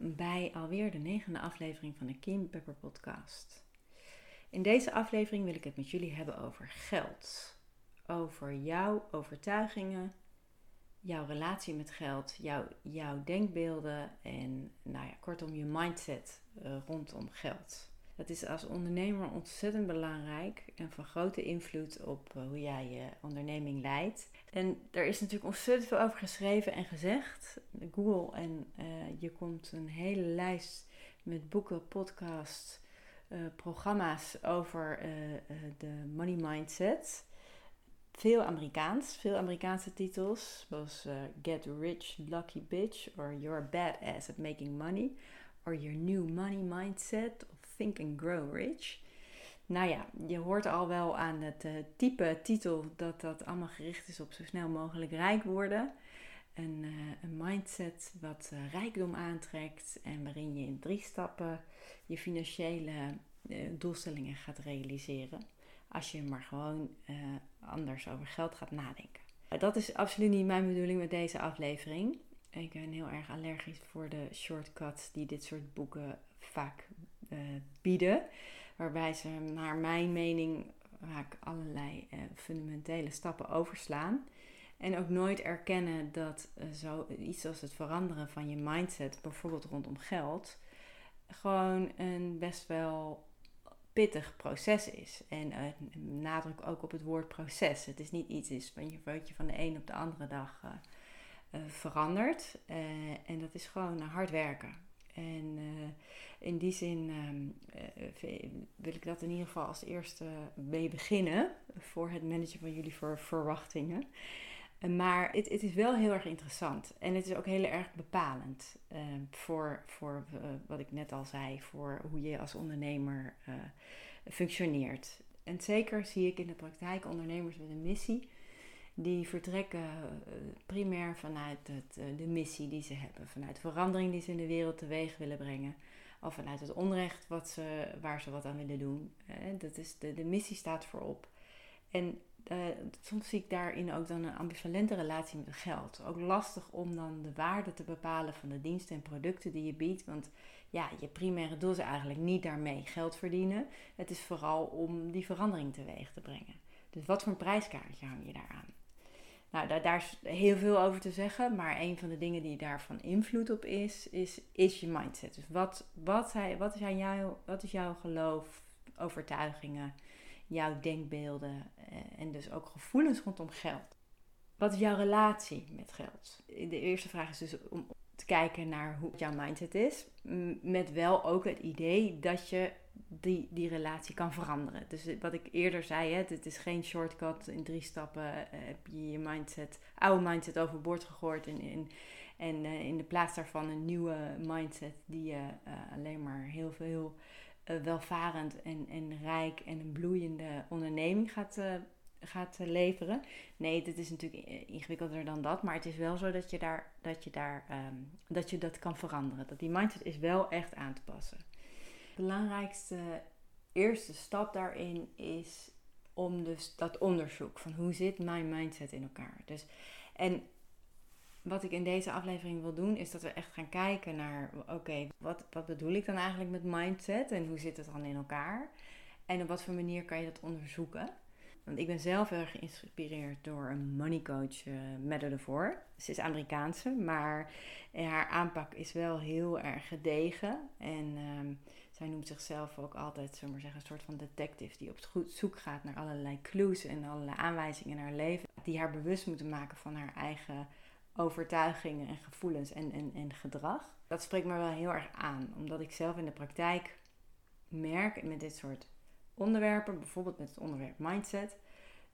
Bij alweer de negende aflevering van de Kim Pepper Podcast. In deze aflevering wil ik het met jullie hebben over geld. Over jouw overtuigingen, jouw relatie met geld, jouw, jouw denkbeelden en nou ja, kortom je mindset uh, rondom geld. Dat is als ondernemer ontzettend belangrijk en van grote invloed op uh, hoe jij je onderneming leidt. En er is natuurlijk ontzettend veel over geschreven en gezegd. Google en uh, je komt een hele lijst met boeken, podcasts, programma's over de money mindset veel Amerikaans, veel Amerikaanse titels, zoals Get Rich Lucky Bitch, or You're Badass at Making Money, or Your New Money Mindset, Think and Grow Rich. Nou ja, je hoort al wel aan het uh, type titel dat dat allemaal gericht is op zo snel mogelijk rijk worden. Een, uh, een mindset wat rijkdom aantrekt en waarin je in drie stappen je financiële doelstellingen gaat realiseren als je maar gewoon anders over geld gaat nadenken. Dat is absoluut niet mijn bedoeling met deze aflevering. Ik ben heel erg allergisch voor de shortcuts die dit soort boeken vaak uh, bieden. Waarbij ze naar mijn mening vaak allerlei uh, fundamentele stappen overslaan. En ook nooit erkennen dat uh, zo iets als het veranderen van je mindset, bijvoorbeeld rondom geld, gewoon een best wel pittig proces is. En nadruk ook op het woord proces. Het is niet iets is wat je van de een op de andere dag verandert. en dat is gewoon hard werken. En in die zin um, wil ik dat in ieder geval als eerste mee beginnen voor het managen van jullie voor verwachtingen. Maar het, het, is wel heel erg interessant en het is ook heel erg bepalend uh, voor, voor wat ik net al zei, voor hoe je als ondernemer functioneert. En zeker zie ik in de praktijk ondernemers met een missie, die vertrekken primair vanuit het, de missie die ze hebben, vanuit de verandering die ze in de wereld teweeg willen brengen, of vanuit het onrecht wat ze, waar ze wat aan willen doen. dat is de, de missie staat voorop. En uh, soms zie ik daarin ook dan een ambivalente relatie met geld. Ook lastig om dan de waarde te bepalen van de diensten en producten die je biedt. Want ja, je primaire doel is eigenlijk niet daarmee geld verdienen. Het is vooral om die verandering teweeg te brengen. Dus wat voor een prijskaartje hang je daaraan? Nou, daar, daar, is heel veel over te zeggen. Maar een van de dingen die daarvan invloed op is, is, is je mindset. Dus wat, wat, wat, is, aan jou, wat is jouw geloof, overtuigingen? jouw denkbeelden eh, en dus ook gevoelens rondom geld. Wat is jouw relatie met geld? De eerste vraag is dus om te kijken naar hoe jouw mindset is. Met wel ook het idee dat je die, die relatie kan veranderen. Dus wat ik eerder zei, hè, het is geen shortcut. In drie stappen uh, heb je je mindset, oude mindset overboord gegooid. En, en, en uh, in de plaats daarvan een nieuwe mindset die je uh, alleen maar heel veel welvarend en, en rijk en een bloeiende onderneming gaat, gaat leveren. Nee, dit is natuurlijk ingewikkelder dan dat. Maar het is wel zo dat je, daar, dat, je daar, um, dat je dat kan veranderen. Dat die mindset is wel echt aan te passen. De belangrijkste eerste stap daarin is om dus dat onderzoek van hoe zit mijn mindset in elkaar. Dus, en wat ik in deze aflevering wil doen, is dat we echt gaan kijken naar: oké, wat, wat bedoel ik dan eigenlijk met mindset en hoe zit het dan in elkaar? En op wat voor manier kan je dat onderzoeken? Want ik ben zelf heel erg geïnspireerd door een money coach, uh, Matter ervoor. Ze is Amerikaanse, maar haar aanpak is wel heel erg gedegen. En uh, zij noemt zichzelf ook altijd, zullen maar zeggen, een soort van detective die op zoek gaat naar allerlei clues en allerlei aanwijzingen in haar leven. Die haar bewust moeten maken van haar eigen overtuigingen en gevoelens en, en, gedrag. Dat spreekt me wel heel erg aan, omdat ik zelf in de praktijk merk met dit soort onderwerpen, bijvoorbeeld met het onderwerp mindset,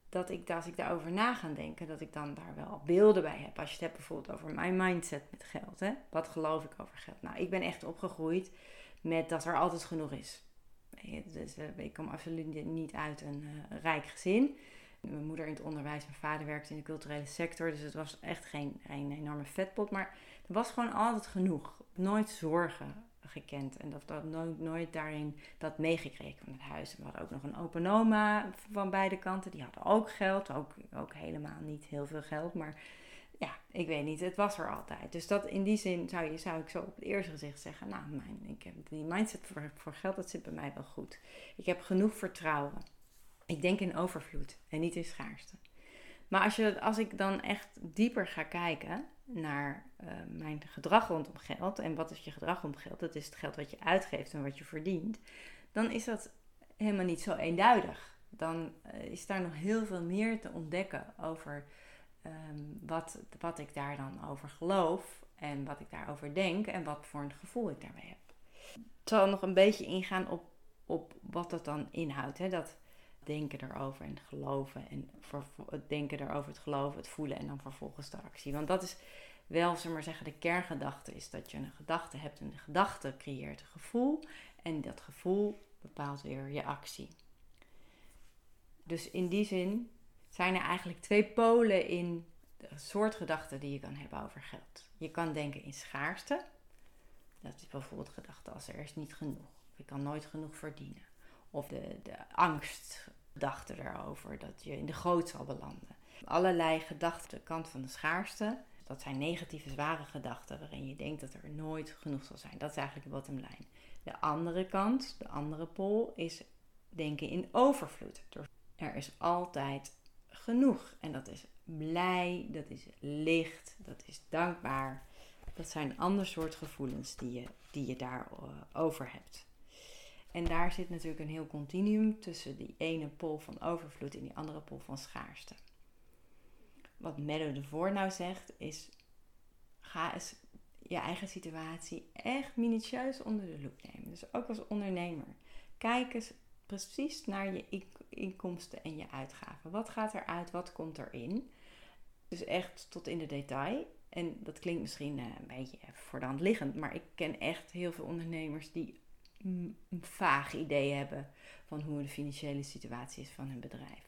dat ik, als ik daarover na ga denken, dat ik dan daar wel beelden bij heb. Als je het hebt bijvoorbeeld over mijn mindset met geld. Hè? Wat geloof ik over geld? Nou, ik ben echt opgegroeid met dat er altijd genoeg is. Dus, uh, ik kom absoluut niet uit een uh, rijk gezin. Mijn moeder in het onderwijs, mijn vader werkte in de culturele sector. Dus het was echt geen, geen enorme vetpot. Maar er was gewoon altijd genoeg. Nooit zorgen gekend. En dat, dat nooit, nooit daarin dat meegekregen van het huis. we hadden ook nog een open oma van beide kanten. Die hadden ook geld. Ook, ook helemaal niet heel veel geld. Maar ja, ik weet niet. Het was er altijd. Dus dat in die zin zou, je, zou ik zo op het eerste gezicht zeggen. Nou, mijn, ik heb die mindset voor, geld, dat zit bij mij wel goed. Ik heb genoeg vertrouwen. Ik denk in overvloed en niet in schaarste. Maar als, je, als ik dan echt dieper ga kijken naar uh, mijn gedrag rondom geld. En wat is je gedrag rondom geld? Dat is het geld wat je uitgeeft en wat je verdient. Dan is dat helemaal niet zo eenduidig. Dan uh, is daar nog heel veel meer te ontdekken over um, wat, wat ik daar dan over geloof. En wat ik daarover denk en wat voor een gevoel ik daarbij heb. Ik zal nog een beetje ingaan op, op wat dat dan inhoudt. Hè? Dat denken erover en geloven. En het denken erover, het geloven, het voelen en dan vervolgens de actie. Want dat is wel, zullen maar zeggen, de kerngedachte is dat je een gedachte hebt en de gedachte creëert een gevoel. En dat gevoel bepaalt weer je actie. Dus in die zin zijn er eigenlijk twee polen in de soort gedachten die je kan hebben over geld. Je kan denken in schaarste. Dat is bijvoorbeeld gedachte als er is niet genoeg. Je kan nooit genoeg verdienen. Of de, de angstgedachte erover dat je in de goot zal belanden. Allerlei gedachten, de kant van de schaarste. Dat zijn negatieve, zware gedachten waarin je denkt dat er nooit genoeg zal zijn. Dat is eigenlijk de bottom line. De andere kant, de andere pol, is denken in overvloed. Er is altijd genoeg. En dat is blij, dat is licht, dat is dankbaar. Dat zijn ander soort gevoelens die je, die je daarover hebt. En daar zit natuurlijk een heel continuum tussen die ene pol van overvloed en die andere pol van schaarste. Wat Meadow de Voor nou zegt is: ga eens je eigen situatie echt minutieus onder de loep nemen. Dus ook als ondernemer. Kijk eens precies naar je inkomsten en je uitgaven. Wat gaat eruit? Wat komt erin? Dus echt tot in de detail. En dat klinkt misschien eh, een beetje voor de hand liggend, maar ik ken echt heel veel ondernemers die een vaag idee hebben van hoe de financiële situatie is van hun bedrijf.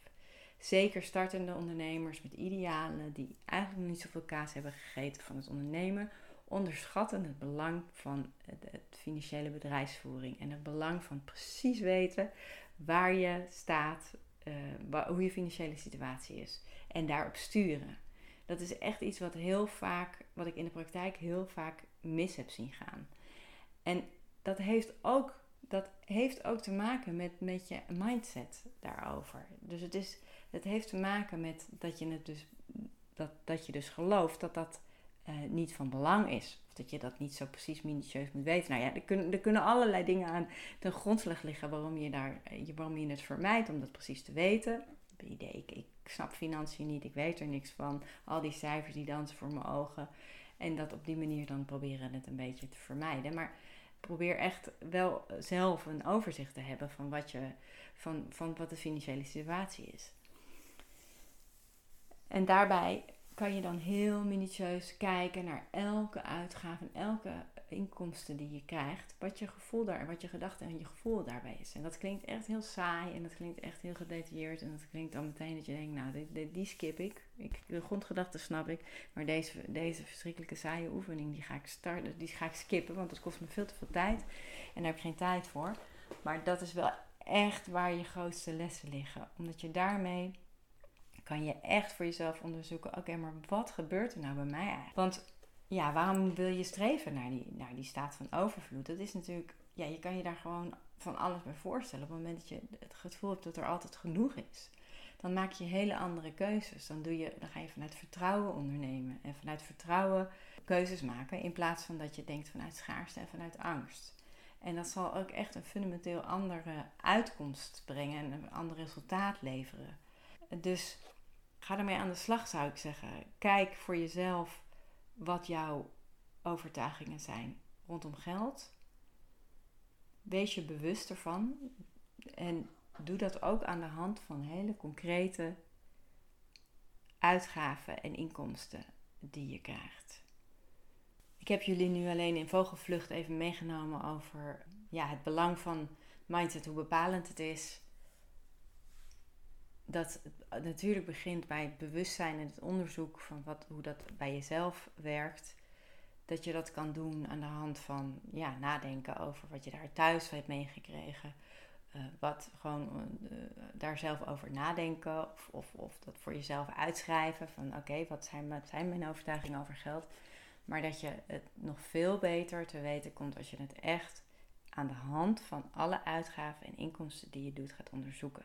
Zeker startende ondernemers met idealen die eigenlijk nog niet zoveel kaas hebben gegeten van het ondernemen, onderschatten het belang van het financiële bedrijfsvoering en het belang van precies weten waar je staat, uh, hoe je financiële situatie is en daarop sturen. Dat is echt iets wat heel vaak, wat ik in de praktijk heel vaak mis heb zien gaan. En dat heeft ook, dat heeft ook te maken met, met je mindset daarover. Dus het, is, het heeft te maken met dat je, het dus, dat, dat je dus gelooft dat dat uh, niet van belang is. Of dat je dat niet zo precies minutieus moet weten. Nou ja, er kunnen, er kunnen allerlei dingen aan ten grondslag liggen waarom je, daar, eh, waarom je het vermijdt om dat precies te weten. Idee, ik, ik snap financiën niet, ik weet er niks van. Al die cijfers die dansen voor mijn ogen. En dat op die manier dan proberen het een beetje te vermijden. Maar probeer echt wel zelf een overzicht te hebben van wat, je, van, van wat de financiële situatie is. En daarbij kan je dan heel minutieus kijken naar elke uitgave en elke inkomsten die je krijgt, wat je gevoel daar, wat je gedachte en je gevoel daarbij is. En dat klinkt echt heel saai en dat klinkt echt heel gedetailleerd en dat klinkt dan meteen dat je denkt, nou, die, die, skip ik. ik. De grondgedachte snap ik, maar deze, deze verschrikkelijke saaie oefening, die ga ik starten, die ga ik skippen, want dat kost me veel te veel tijd en daar heb ik geen tijd voor. Maar dat is wel echt waar je grootste lessen liggen, omdat je daarmee kan je echt voor jezelf onderzoeken: oké, maar wat gebeurt er nou bij mij eigenlijk? Want ja, waarom wil je streven naar die, naar die staat van overvloed? Dat is natuurlijk, ja, je kan je daar gewoon van alles bij voorstellen. Op het moment dat je het gevoel hebt dat er altijd genoeg is, dan maak je hele andere keuzes. Dan, doe je, dan ga je vanuit vertrouwen ondernemen en vanuit vertrouwen keuzes maken in plaats van dat je denkt vanuit schaarste en vanuit angst. En dat zal ook echt een fundamenteel andere uitkomst brengen en een ander resultaat leveren. Dus ga ermee aan de slag, zou ik zeggen. Kijk voor jezelf wat jouw overtuigingen zijn rondom geld. Wees je bewust ervan en doe dat ook aan de hand van hele concrete uitgaven en inkomsten die je krijgt. Ik heb jullie nu alleen in vogelvlucht even meegenomen over ja, het belang van mindset, hoe bepalend het is. Dat het natuurlijk begint bij het bewustzijn en het onderzoek van wat, hoe dat bij jezelf werkt. Dat je dat kan doen aan de hand van ja, nadenken over wat je daar thuis hebt meegekregen. Uh, wat gewoon uh, daar zelf over nadenken of, of, of, dat voor jezelf uitschrijven van oké, wat, zijn, wat zijn mijn overtuigingen over geld. Maar dat je het nog veel beter te weten komt als je het echt aan de hand van alle uitgaven en inkomsten die je doet gaat onderzoeken.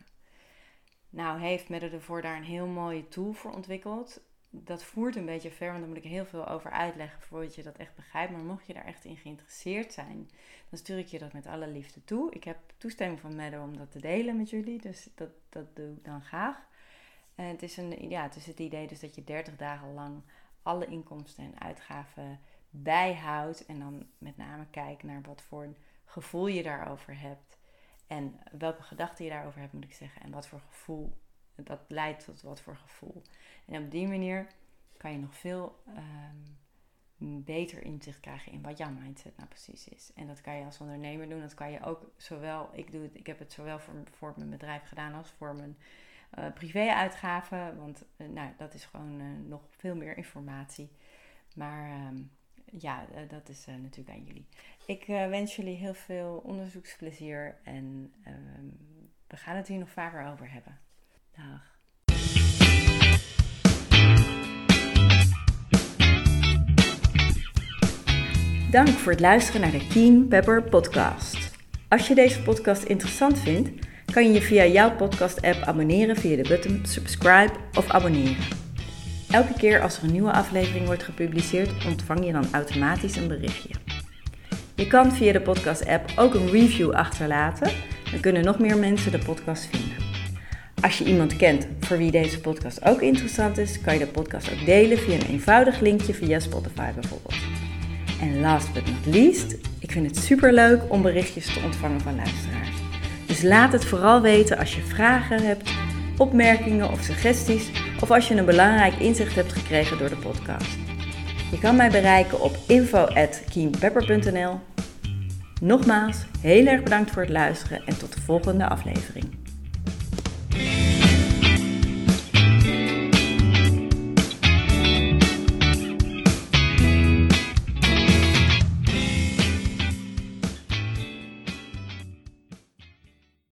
Nou heeft Mette daar een heel mooie tool voor ontwikkeld. Dat voert een beetje ver, want daar moet ik heel veel over uitleggen voordat je dat echt begrijpt. Maar mocht je daar echt in geïnteresseerd zijn, dan stuur ik je dat met alle liefde toe. Ik heb toestemming van Medde om dat te delen met jullie, dus dat, dat doe ik dan graag. En het is, een, ja, het is het idee dus dat je 30 dagen lang alle inkomsten en uitgaven bijhoudt. En dan met name kijkt naar wat voor een gevoel je daarover hebt. En welke gedachten je daarover hebt, moet ik zeggen. En wat voor gevoel dat leidt tot wat voor gevoel. En op die manier kan je nog veel um, beter inzicht krijgen in wat jouw mindset nou precies is. En dat kan je als ondernemer doen. Dat kan je ook zowel, ik, doe het, ik heb het zowel voor, voor mijn bedrijf gedaan als voor mijn uh, privé-uitgaven. Want uh, nou, dat is gewoon uh, nog veel meer informatie. Maar um, ja, dat is natuurlijk aan jullie. Ik wens jullie heel veel onderzoeksplezier en ehm, we gaan het hier nog vaker over hebben. Dag. Dank voor het luisteren naar de Keen Pepper podcast. Als je deze podcast interessant vindt, kan je je via jouw podcast-app abonneren via de button subscribe of abonneren. Elke keer als er een nieuwe aflevering wordt gepubliceerd, ontvang je dan automatisch een berichtje. Je kan via de podcast-app ook een review achterlaten, dan kunnen nog meer mensen de podcast vinden. Als je iemand kent voor wie deze podcast ook interessant is, kan je de podcast ook delen via een eenvoudig linkje via Spotify bijvoorbeeld. En last but not least, ik vind het super leuk om berichtjes te ontvangen van luisteraars. Dus laat het vooral weten als je vragen hebt, opmerkingen of suggesties of als je een belangrijk inzicht hebt gekregen door de podcast. Je kan mij bereiken op info@keenpepper.nl. Nogmaals, heel erg bedankt voor het luisteren en tot de volgende aflevering.